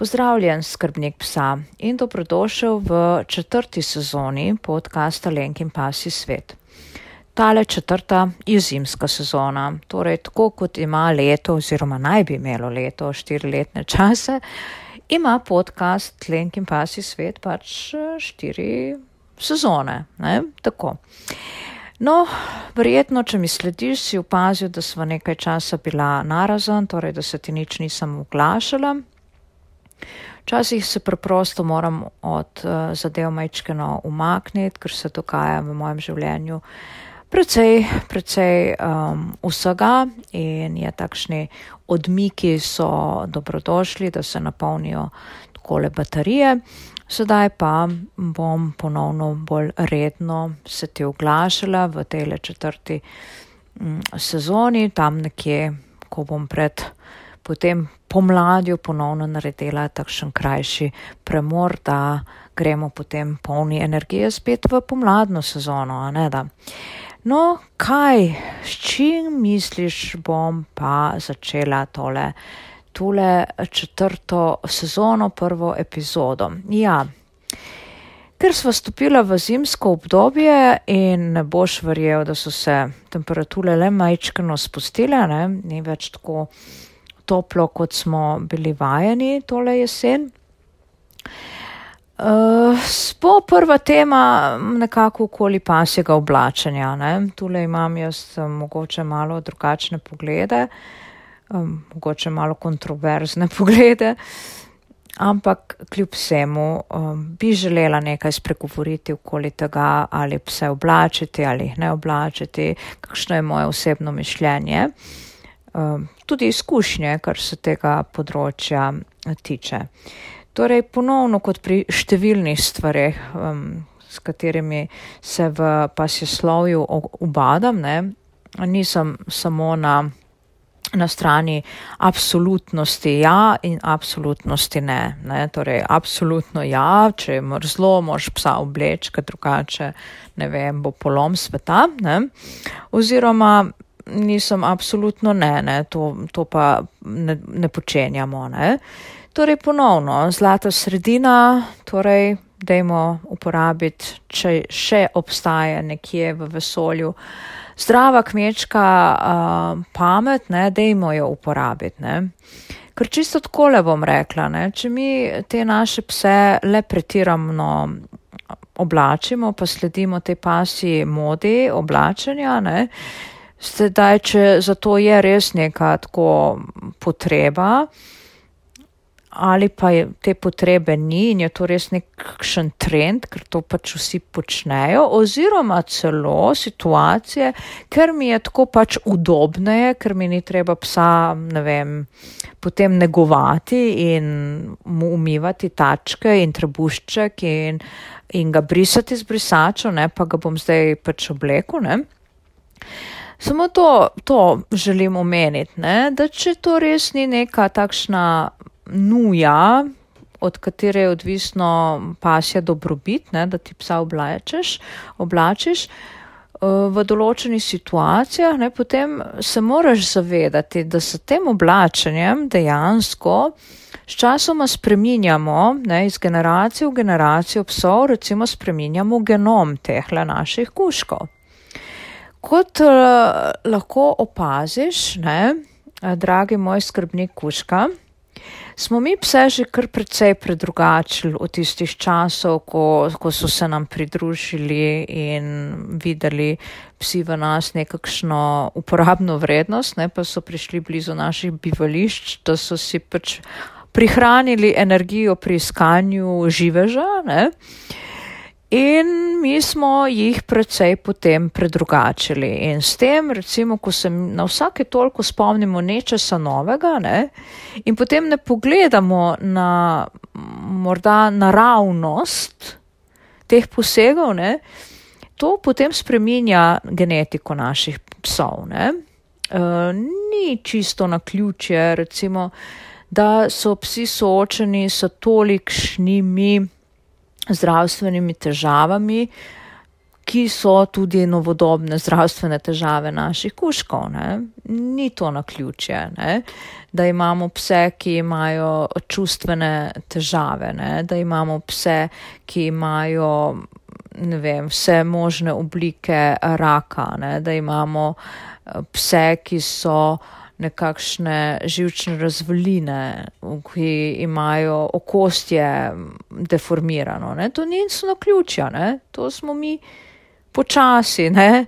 Pozdravljen, skrbnik psa in dobrodošel v četrti sezoni podcasta Lenkin Pasi svet. Tale četrta je zimska sezona, torej tako kot ima leto oziroma naj bi imelo leto štiri letne čase, ima podcast Lenkin Pasi svet pač štiri sezone, ne, tako. No, verjetno, če mi slediš, si opazil, da sva nekaj časa bila narazen, torej da se ti nič nisem oglašala. Včasih se preprosto moram od uh, zadev majčkeno umakniti, ker se dogaja v mojem življenju precej, precej um, vsega in je takšni odmiki so dobrodošli, da se napolnijo takole baterije. Sedaj pa bom ponovno bolj redno se ti oglašala v tej četrti mm, sezoni, tam nekje, ko bom pred potem pomladju ponovno naredila takšen krajši premor, da gremo potem polni energije spet v pomladno sezono, a ne da. No, kaj, s čim misliš, bom pa začela tole, tole četrto sezono, prvo epizodo? Ja, ker smo stopila v zimsko obdobje in ne boš verjel, da so se temperature le majčkano spustile, ne, ni več tako toplo, kot smo bili vajeni tole jesen. Uh, bo prva tema nekako okoli pasjega oblačenja. Ne? Tule imam jaz um, mogoče malo drugačne poglede, um, mogoče malo kontroverzne poglede, ampak kljub vsemu um, bi želela nekaj spregovoriti okoli tega, ali pse oblačiti ali ne oblačiti, kakšno je moje osebno mišljenje, um, tudi izkušnje, kar se tega področja tiče. Torej, ponovno kot pri številnih stvareh, um, s katerimi se v pasjeslovju ubadam, ne, nisem samo na, na strani absolutnosti ja in absolutnosti ne. ne. Torej, absolutno ja, če je mrzlo, moš psa obleč, ker drugače, ne vem, bo polom sveta. Ne. Oziroma, nisem absolutno ne, ne. To, to pa ne, ne počenjamo. Ne. Torej, ponovno, zlata sredina, torej, dajmo uporabiti, če še obstaja nekje v vesolju zdrava kmečka uh, pamet, ne, dajmo jo uporabiti. Ne. Ker čisto tako le bom rekla, ne, če mi te naše pse le pretiramno oblačimo, pa sledimo te pasi modi oblačenja, ne, sedaj, če za to je res neka tako potreba, ali pa je, te potrebe ni in je to res nekakšen trend, ker to pač vsi počnejo, oziroma celo situacije, ker mi je tako pač udobneje, ker mi ni treba psa, ne vem, potem negovati in mu umivati tačke in trebušček in, in ga brisati z brisačo, ne, pa ga bom zdaj pač oblekel, ne. Samo to, to želim omeniti, ne, da če to res ni neka takšna nuja, od katere je odvisno pasja dobrobit, ne, da ti psa oblačeš, oblačiš eh, v določenih situacijah, ne, potem se moraš zavedati, da s tem oblačenjem dejansko s časoma spreminjamo, ne, iz generacije v generacijo psov, recimo spreminjamo genom tehle naših kuškov. Kot uh, lahko opaziš, ne, dragi moj skrbnik kuška, smo mi pse že kar precej predrugačili od tistih časov, ko, ko so se nam pridružili in videli psi v nas nekakšno uporabno vrednost, ne, pa so prišli blizu naših bivališč, da so si pač prihranili energijo pri iskanju živeža. Ne. In mi smo jih precej potem predrugačili. In s tem, recimo, ko se na vsake toliko spomnimo nečesa novega ne, in potem ne pogledamo na morda naravnost teh posegov, ne, to potem spreminja genetiko naših psov. Ne. E, ni čisto na ključje, recimo, da so psi soočeni s tolikšnimi zdravstvenimi težavami, ki so tudi novodobne zdravstvene težave naših kuškov. Ne? Ni to na ključje, ne? da imamo pse, ki imajo čustvene težave, ne? da imamo pse, ki imajo vem, vse možne oblike raka, ne? da imamo eh, pse, ki so nekakšne živčne razvaline, ki imajo okostje deformirano. Ne? To niso na ključja, ne? to smo mi počasi, ne?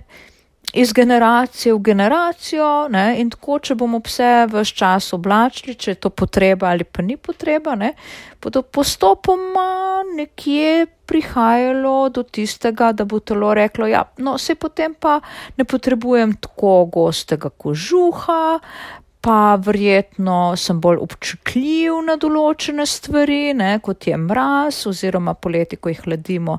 iz generacije v generacijo ne? in tako, če bomo vse v čas oblačili, če je to potreba ali pa ni potreba, ne? bodo postopoma nekje prihajalo do tistega, da bo telo reklo, ja, no, se potem pa ne potrebujem tako gostega kožuha, pa verjetno sem bolj občutljiv na določene stvari, ne, kot je mraz oziroma poleti, ko jih hladimo.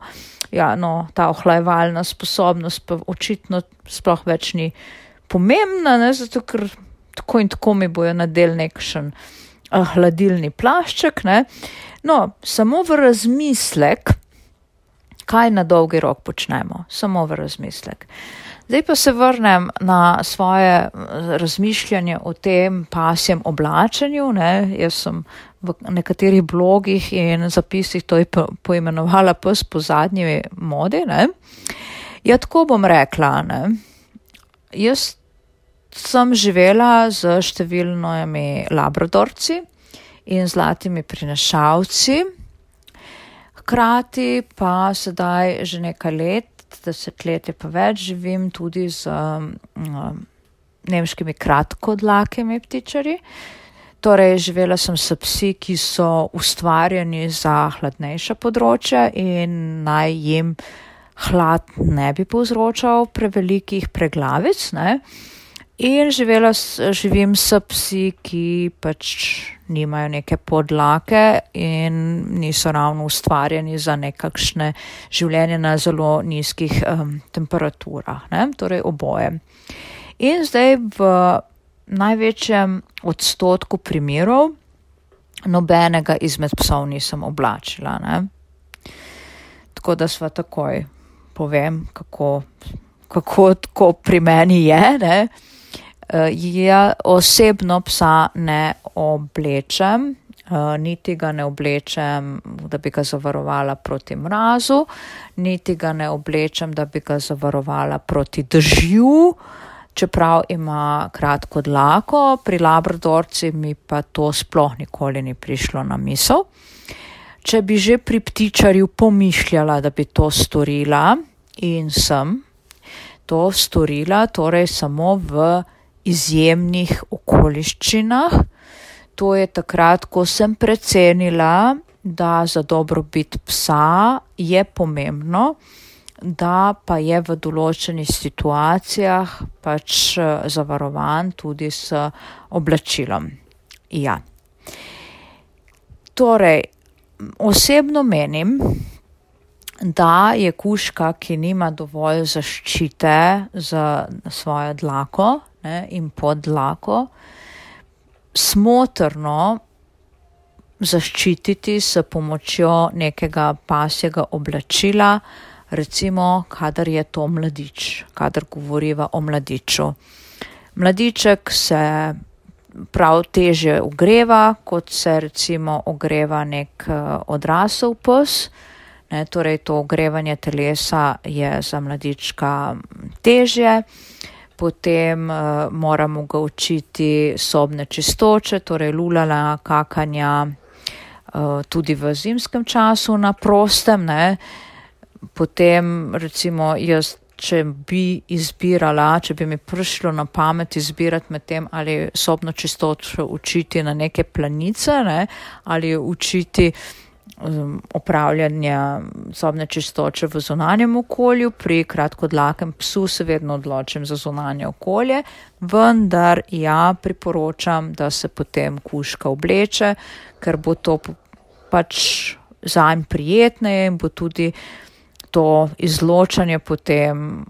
Ja, no, ta ohlajevalna sposobnost pa očitno sploh več ni pomembna, ne, zato ker tako in tako mi bojo nadel nekšen uh, hladilni plašček. Ne. No, samo v razmislek, kaj na dolgi rok počnemo, samo v razmislek. Zdaj pa se vrnem na svoje razmišljanje o tem pasjem oblačenju. Ne. Jaz sem v nekaterih blogih in zapisih to poimenovala pes po zadnji modi. Ne. Ja, tako bom rekla. Ne. Jaz sem živela z številnimi labradorci in zlatimi prinašalci. Hkrati pa sedaj že nekaj let desetletje pa več živim tudi z um, nemškimi kratkodlakimi ptičari. Torej, živela sem s psi, ki so ustvarjeni za hladnejša področja in naj jim hlad ne bi povzročal prevelikih preglavic. Ne? In živela, živim s psi, ki pač nimajo neke podlake in niso ravno ustvarjeni za nekakšne življenje na zelo nizkih um, temperaturah, ne? torej oboje. In zdaj v največjem odstotku primerov nobenega izmed psov nisem oblačila. Ne? Tako da sva takoj povem, kako, kako, kako pri meni je. Ne? Ja, osebno psa ne oblečem, uh, niti ga ne oblečem, da bi ga zavarovala proti mrazu, niti ga ne oblečem, da bi ga zavarovala proti držju, čeprav ima kratko dlako, pri labradorci mi pa to sploh nikoli ni prišlo na misel. Če bi že pri ptičarju pomišljala, da bi to storila in sem to storila, torej samo v izjemnih okoliščinah. To je takrat, ko sem precenila, da za dobrobit psa je pomembno, da pa je v določenih situacijah pač eh, zavarovan tudi s oblačilom. Ja. Torej, osebno menim, da je kuška, ki nima dovolj zaščite za svojo dlako, ne, in podlako, smotrno zaščititi s pomočjo nekega pasjega oblačila, recimo, kadar je to mladič, kadar govoriva o mladiču. Mladiček se prav teže ogreva, kot se recimo ogreva nek odrasel pes. Ne, torej, to ogrevanje telesa je za mladička težje potem uh, moramo ga učiti sobne čistoče, torej lulala, kakanja, uh, tudi v zimskem času na prostem. Ne. Potem recimo jaz, če bi izbirala, če bi mi prišlo na pamet izbirati med tem, ali sobno čistočo učiti na neke planice, ne, ali učiti opravljanja sobne čistoče v zunanjem okolju, pri kratkodlakem psu se vedno odločim za zunanje okolje, vendar ja priporočam, da se potem kuška obleče, ker bo to pač zanj prijetneje in bo tudi to izločanje potem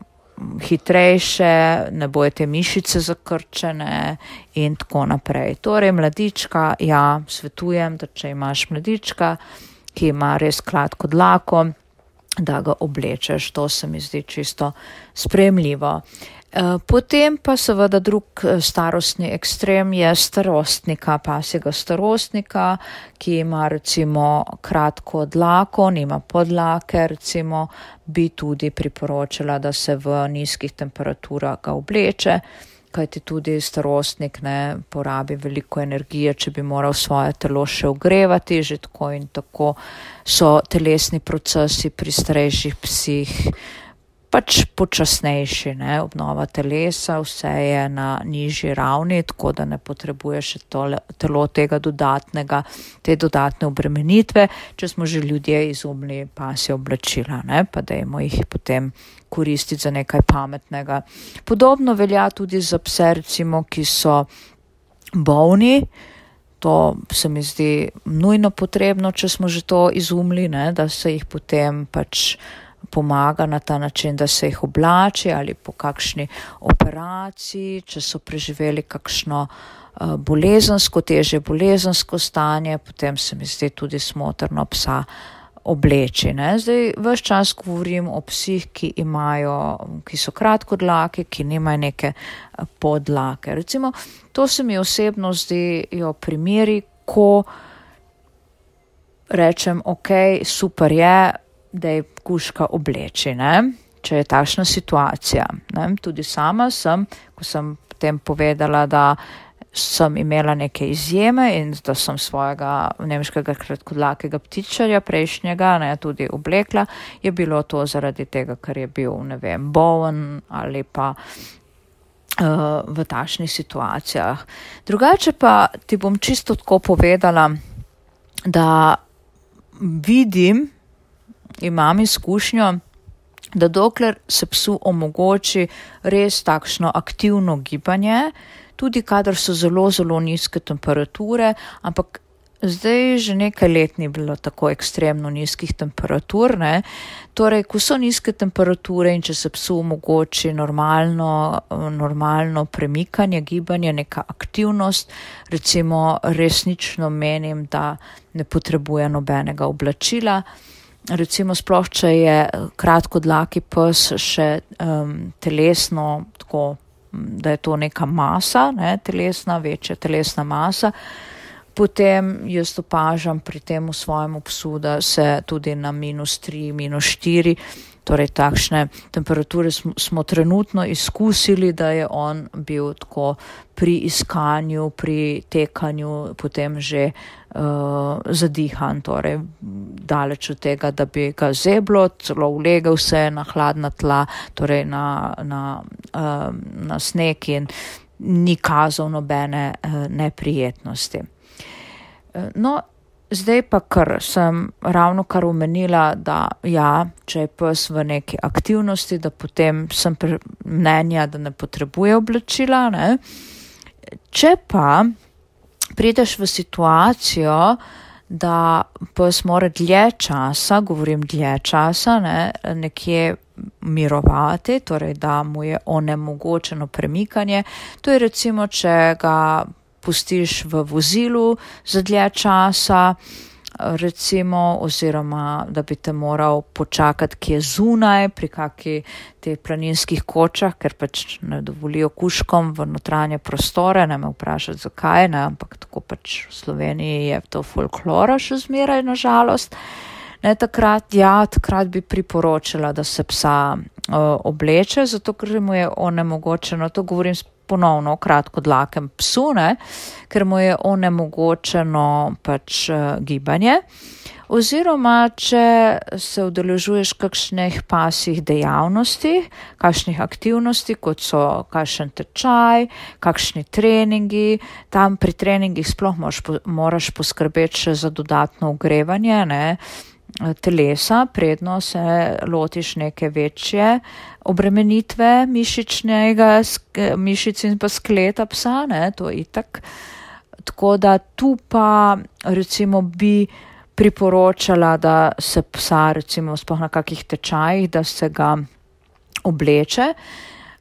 hitrejše, ne bojete mišice zakrčene in tako naprej. Torej, mladička, ja, svetujem, da če imaš mladička, ki ima res kratko dlako, da ga oblečeš. To se mi zdi čisto spremljivo. Eh, potem pa seveda drug eh, starostni ekstrem je starostnika, pasjega starostnika, ki ima recimo kratko dlako, nima podlake, recimo bi tudi priporočila, da se v nizkih temperaturah ga obleče, kajti tudi starostnik ne porabi veliko energije, če bi moral svoje telo še ogrevati, že tako in tako so telesni procesi pri starejših psih pač počasnejši, ne? obnova telesa, vse je na nižji ravni, tako da ne potrebuje še tole, telo tega dodatnega, te dodatne obremenitve, če smo že ljudje izumili pasje oblačila, ne? pa dajmo jih potem koristiti za nekaj pametnega. Podobno velja tudi za pse, recimo, ki so bolni. To se mi zdi nujno potrebno, če smo že to izumili, ne, da se jih potem pač pomaga na ta način, da se jih oblači ali po kakšni operaciji, če so preživeli kakšno uh, bolezensko, teže bolezensko stanje, potem se mi zdi tudi smotrno psa obleči. Ne? Zdaj, vse čas govorim o psih, ki imajo, ki so kratko dlake, ki nimajo neke eh, podlake. Recimo, to se mi osebno zdijo primeri, ko rečem, ok, super je, da je kuška obleči, ne? če je takšna situacija. Ne? Tudi sama sem, ko sem potem povedala, da sem imela neke izjeme in da sem svojega nemškega kratkodlakega ptičarja prejšnjega ne, tudi oblekla, je bilo to zaradi tega, ker je bil, ne vem, boven ali pa uh, v takšnih situacijah. Drugače pa ti bom čisto tako povedala, da vidim, imam izkušnjo, da dokler se psu omogoči res takšno aktivno gibanje, tudi kadar so zelo, zelo nizke temperature, ampak zdaj že nekaj let ni bilo tako ekstremno nizkih temperatur, ne? torej, ko so nizke temperature in če se psu omogoči normalno, normalno premikanje, gibanje, neka aktivnost, recimo resnično menim, da ne potrebuje nobenega oblačila recimo sploh, če je eh, kratko dlaki pes še um, telesno, tako da je to neka masa, ne, telesna, večja telesna masa, potem jaz opažam pri tem v svojem psu, da se tudi na minus 3, minus 4 torej takšne temperature smo, smo trenutno izkusili, da je on bil tako pri iskanju, pri tekanju, potem že uh, zadihan, torej daleč od tega, da bi ga zeblo, celo ulegel se na hladna tla, torej na, na, uh, na sneg in ni kazal nobene uh, neprijetnosti. No, Zdaj pa, ker sem ravno kar omenila, da ja, če je pes v neki aktivnosti, da potem sem mnenja, da ne potrebuje oblačila. Ne? Če pa prideš v situacijo, da pes mora dlje časa, govorim dlje časa, ne, nekje mirovati, torej da mu je onemogočeno premikanje, to je recimo, če ga pustiš v vozilu za dlje časa, recimo, oziroma da bi te moral počakati, ki je zunaj, pri kakšni te planinskih kočah, ker pač ne dovolijo kuškom v notranje prostore, ne me vprašati, zakaj, ne, ampak tako pač v Sloveniji je to folklora še zmeraj, nažalost. Ne, takrat, ja, takrat bi priporočila, da se psa uh, obleče, zato ker mu je onemogočeno, to govorim ponovno o kratkodlakem psu, ne, ker mu je onemogočeno pač uh, gibanje. Oziroma, če se udeležuješ kakšnih pasih dejavnosti, kakšnih aktivnosti, kot so kakšen tečaj, kakšni treningi, tam pri treningih sploh moraš, moraš poskrbeti še za dodatno ogrevanje, ne, telesa, predno se lotiš neke večje obremenitve mišičnega, mišic in pa skleta psa, ne, to je itak. Tako da tu pa recimo bi priporočala, da se psa recimo spoh na kakih tečajih, da se ga obleče.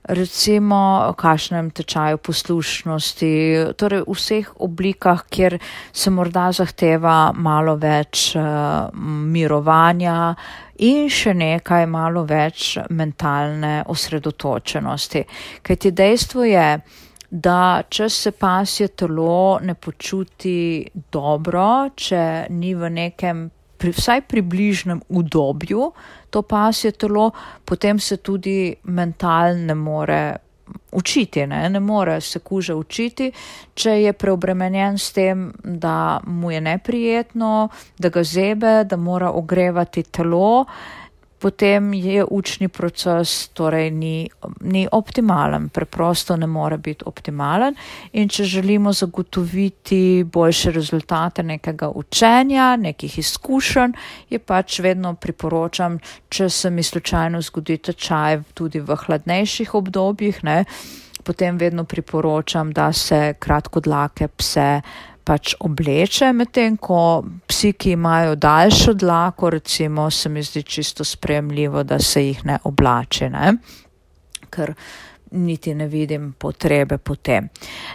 Recimo kakšnem tečaju poslušnosti, torej v vseh oblikah, kjer se morda zahteva malo več uh, mirovanja in še nekaj malo več mentalne osredotočenosti. Kaj ti dejstvo je, da če se pasje telo ne počuti dobro, če ni v nekem pri, vsaj približnem udobju to pasje telo, potem se tudi mental ne more učiti, ne, ne more se kuže učiti, če je preobremenjen s tem, da mu je neprijetno, da ga zebe, da mora ogrevati telo potem je učni proces torej ni, ni optimalen, preprosto ne more biti optimalen. In če želimo zagotoviti boljše rezultate nekega učenja, nekih izkušenj, je pač vedno priporočam, če se mi slučajno zgodi tečaj tudi v hladnejših obdobjih, ne, potem vedno priporočam, da se kratkodlake pse pač obleče, medtem ko psi, ki imajo daljšo dlako, recimo, se mi zdi čisto spremljivo, da se jih ne oblače, ne? ker niti ne vidim potrebe po tem.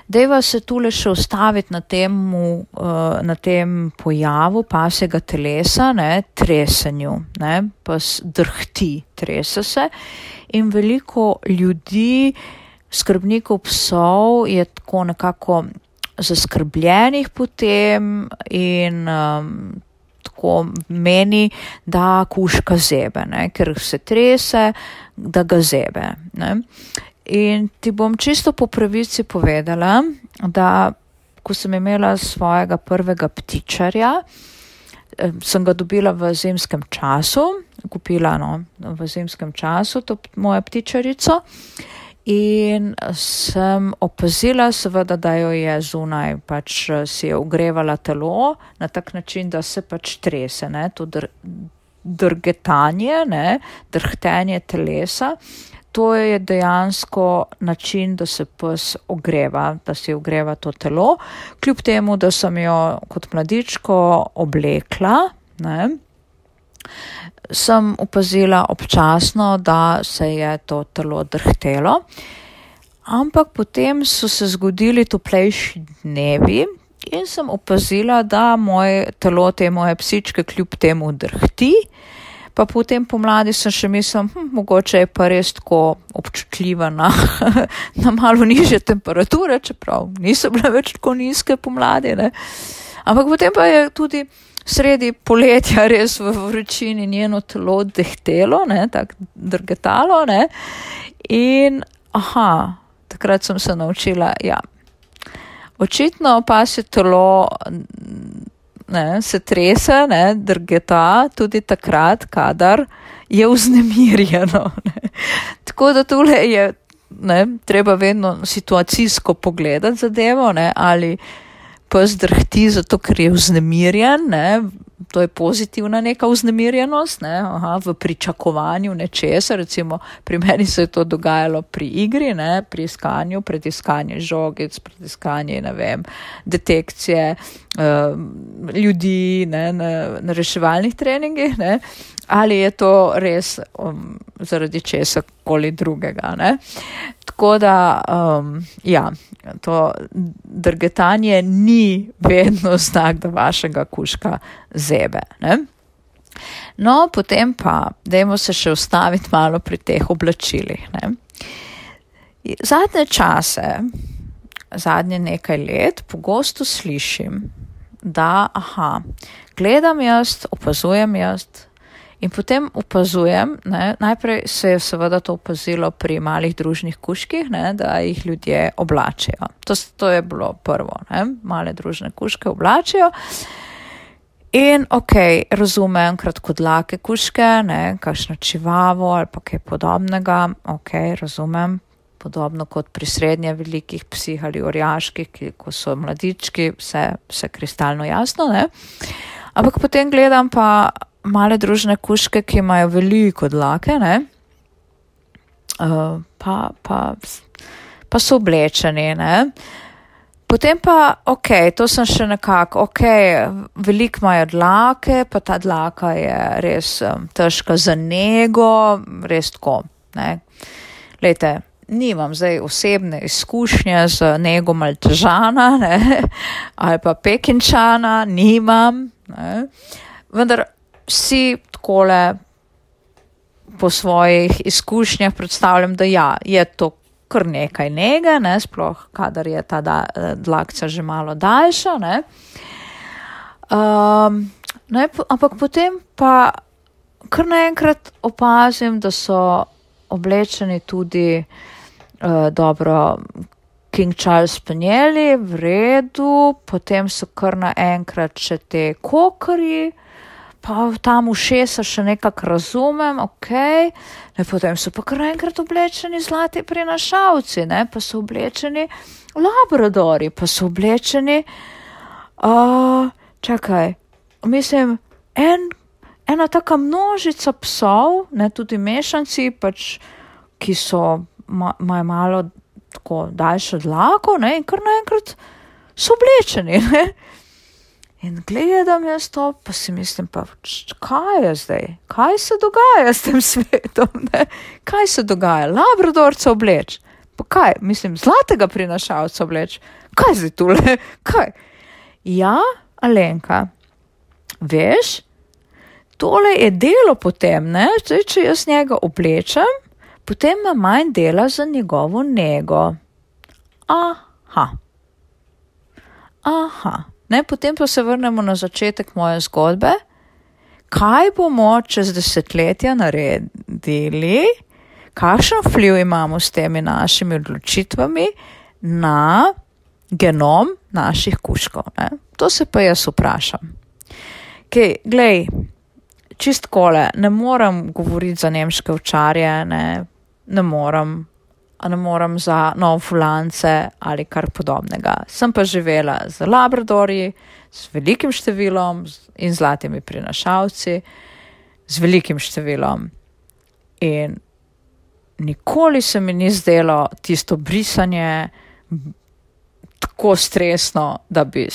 Deva se tule še ostaviti na, temu, uh, na tem pojavu pasega telesa, ne, tresenju, ne, pa drhti, trese se in veliko ljudi, skrbnikov psov je tako nekako zaskrbljenih potem in um, tako meni, da kuška zebe, ne, ker se trese, da ga zebe. Ne. In ti bom čisto po pravici povedala, da ko sem imela svojega prvega ptičarja, sem ga dobila v zimskem času, kupila no, v zimskem času to mojo ptičarico. In sem opazila, seveda, da jo je zunaj, pač si je ogrevala telo na tak način, da se pač trese, ne, to dr drgetanje, ne, drhtenje telesa. To je dejansko način, da se pes ogreva, da si ogreva to telo. Kljub temu, da sem jo kot mladičko oblekla, ne, sem opazila občasno, da se je to telo drhtelo. Ampak potem so se zgodili toplejši dnevi in sem opazila, da moje telo te moje psičke kljub temu drhti. Pa potem pomladi sem še mislila, hm, mogoče je pa res tako občutljiva na, na malo niže temperature, čeprav niso bile več tako nizke pomladi. Ne. Ampak potem pa je tudi sredi poletja res v vročini njeno telo dehtelo, ne, tako drgetalo, ne. In, aha, takrat sem se naučila, ja, očitno pa se telo, ne, se trese, ne, drgeta tudi takrat, kadar je vznemirjeno, ne. Tako da tole je, ne, treba vedno situacijsko pogledati zadevo, ne, ali pes drhti zato, ker je vznemirjen, ne? to je pozitivna neka vznemirjenost, ne? Aha, v pričakovanju nečesa, recimo pri meni se je to dogajalo pri igri, ne? pri iskanju, pred iskanjem žogic, pred iskanjem, ne vem, detekcije uh, ljudi ne? Na, na reševalnih treningih, ne? ali je to res um, zaradi česa koli drugega. Ne? Tako da, um, ja, to drgetanje ni vedno znak, da vašega kuška zebe. Ne? No, potem pa, dajmo se še ustaviti malo pri teh oblačilih. Ne? Zadnje čase, zadnje nekaj let, pogosto slišim, da, aha, gledam jaz, opazujem jaz, In potem opazujem, ne, najprej se je seveda to opazilo pri malih družnih kuških, ne, da jih ljudje oblačijo. To, to je bilo prvo, ne, male družne kuške oblačijo. In ok, razumem kratkodlake kuške, ne, kakšno čivavo ali pa kaj podobnega, ok, razumem. Podobno kot pri srednje velikih psih ali orjaških, ki ko so mladički, vse, vse kristalno jasno, ne. Ampak potem gledam pa male družne kuške, ki imajo veliko dlake, ne, uh, pa, pa, pa so oblečeni, ne. Potem pa, ok, to sem še nekako, ok, veliko imajo dlake, pa ta dlaka je res um, težka za nego, res tako, ne. Lejte, nimam zdaj osebne izkušnje z nego maltežana ne, ali pa pekinčana, nimam, ne. vendar si takole po svojih izkušnjah predstavljam, da ja, je to kar nekaj nege, ne, sploh kadar je ta da, dlakca že malo daljša. Ne. Um, ne, ampak potem pa kar naenkrat opazim, da so oblečeni tudi uh, dobro. King Charles Spanieli, v redu, potem so kar naenkrat še te kokari, pa tam ušesa še nekako razumem, ok, ne, potem so pa kar enkrat oblečeni zlati prinašalci, ne, pa so oblečeni labradori, pa so oblečeni, uh, čakaj, mislim, en, ena taka množica psov, ne, tudi mešanci, pač, ki so, imajo ma, malo tako daljšo dlako, ne, in kar naenkrat so oblečeni, ne. In gledam jaz to, pa si mislim, pa kaj je zdaj, kaj se dogaja s tem svetom, ne? kaj se dogaja, labradorca obleč, pa kaj, mislim, zlatega prinašalca obleč, kaj zdaj tule, kaj. Ja, Alenka, veš, tole je delo potem, ne, zdaj, če jaz njega oblečem, potem ima manj dela za njegovo nego. Aha. Aha. Ne, potem pa se vrnemo na začetek moje zgodbe. Kaj bomo čez desetletja naredili, kakšen vpliv imamo s temi našimi odločitvami na genom naših kuškov? Ne? To se pa jaz vprašam. Kaj, glej, čist kole, ne morem govoriti za nemške očarje, ne, ne morem ne morem za novofulance ali kar podobnega. Sem pa živela z labradorji, z velikim številom in zlatimi prinašalci, z velikim številom. In nikoli se mi ni zdelo tisto brisanje tako stresno, da bi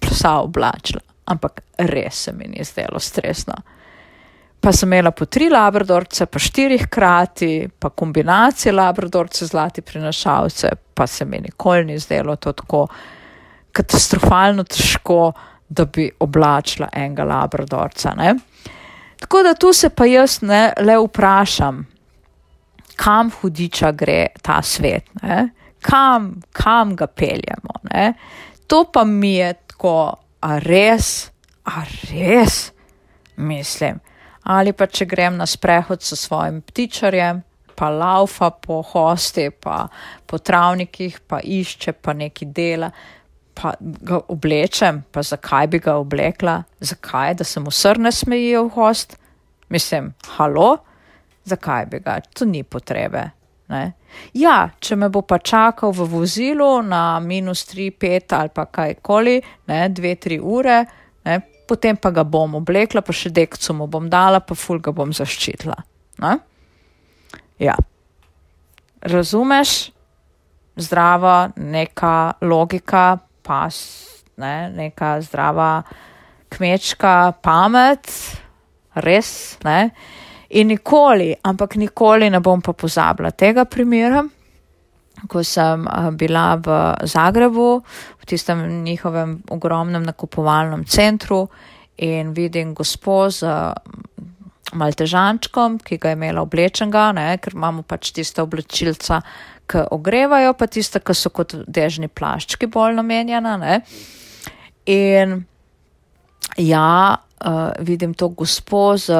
psa oblačila, ampak res se mi ni zdelo stresno pa sem imela po tri labradorce, pa štiri hkrati, pa kombinacije labradorce zlati prinašalce, pa se mi nikoli ni zdelo to tako katastrofalno težko, da bi oblačila enega labradorca. Ne? Tako da tu se pa jaz ne le vprašam, kam hudiča gre ta svet, kam, kam ga peljemo. Ne? To pa mi je tako, a res, a res, mislim ali pa če grem na sprehod s svojim ptičarjem, pa laufa po hosti, pa po travnikih, pa išče, pa neki dela, pa ga oblečem, pa zakaj bi ga oblekla, zakaj, da se mu srne smejijo v host, mislim, halo, zakaj bi ga, to ni potrebe. Ne? Ja, če me bo pa čakal v vozilu na minus 3, 5 ali pa kajkoli, ne, 2, 3 ure, potem pa ga bom oblekla, pa še dekcu mu bom dala, pa ful ga bom zaščitila. Ne? Ja. Razumeš, zdrava neka logika, pas, ne? neka zdrava kmečka pamet, res, ne. In nikoli, ampak nikoli ne bom pa pozabila tega primera ko sem bila v Zagrebu, v tistem njihovem ogromnem nakupovalnem centru in vidim gospo z maltežančkom, ki ga je imela oblečenega, ne, ker imamo pač tiste oblačilca, ki ogrevajo, pa tiste, ki so kot dežni plaščki bolj namenjena. Ne. In ja, uh, vidim to gospo z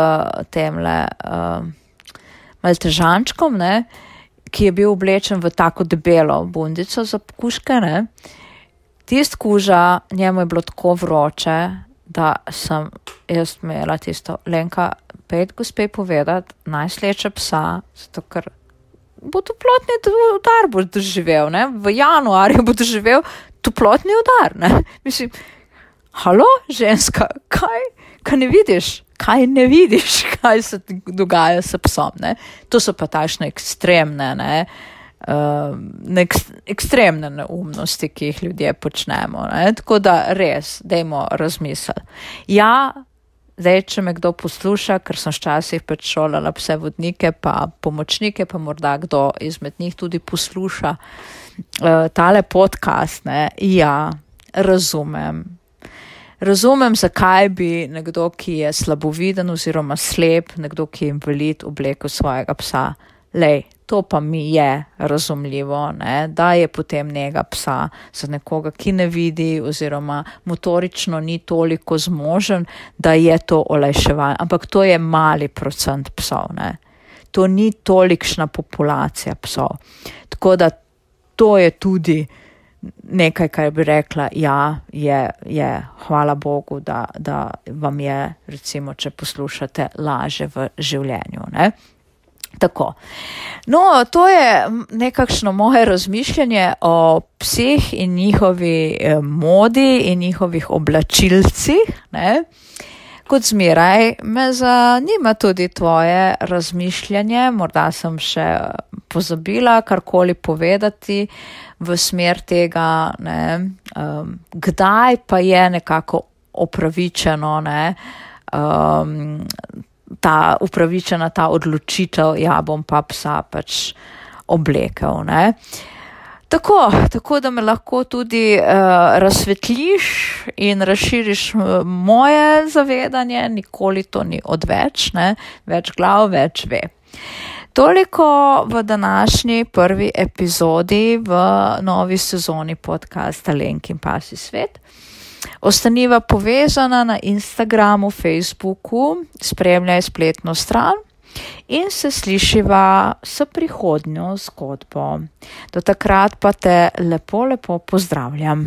temle uh, maltežančkom, ne, uh, ki je bil oblečen v tako debelo bundico za kuške. Tist kuža, njemu je bilo tako vroče, da sem jaz imela tisto, Lenka, pet gospe povedati, naj sleče psa, zato ker bo toplotni udar bo doživel, ne? v januarju bo doživel toplotni udar. Ne? Mislim, halo, ženska, kaj, kaj ne vidiš? Kaj ne vidiš, kaj se dogaja s psom. Ne? To so pa tašne ekstremne, ne? Uh, nek, ekstremne neumnosti, ki jih ljudje počnemo. Ne? Tako da res, dajmo razmisliti. Ja, Zdaj, če me kdo posluša, ker sem včasih pač šolala vse vodnike, pa pomočnike, pa morda kdo izmed njih tudi posluša uh, tale podcast, ne, ja, razumem. Razumem, zakaj bi nekdo, ki je slaboviden oziroma slep, nekdo, ki je invalid, oblekel svojega psa. Lej, to pa mi je razumljivo, ne, da je potem njega psa za nekoga, ki ne vidi oziroma motorično ni toliko zmožen, da je to olajševanje. Ampak to je mali procent psov, ne. To ni tolikšna populacija psov. Tako da to je tudi nekaj, kar bi rekla, ja, je, je hvala Bogu, da, da vam je, recimo, če poslušate, laže v življenju. Ne. Tako. No, to je nekakšno moje razmišljanje o psih in njihovi eh, modi in njihovih oblačilcih. Ne? Kot zmeraj, me zanima tudi tvoje razmišljanje, morda sem še pozabila karkoli povedati v smer tega, ne, um, kdaj pa je nekako opravičeno ne, um, ta upravičena ta odločitev, ja, bom pa psa pač oblekel. Ne. Tako, tako da me lahko tudi uh, razsvetliš in razširiš eh, moje zavedanje, nikoli to ni odveč, ne? več glav, več ve. Toliko v današnji prvi epizodi v novi sezoni podcasta Lenk in Pasi svet. Ostaniva povezana na Instagramu, Facebooku, spremljaj spletno stran in se slišiva s prihodnjo zgodbo. Do takrat pa te lepo, lepo pozdravljam.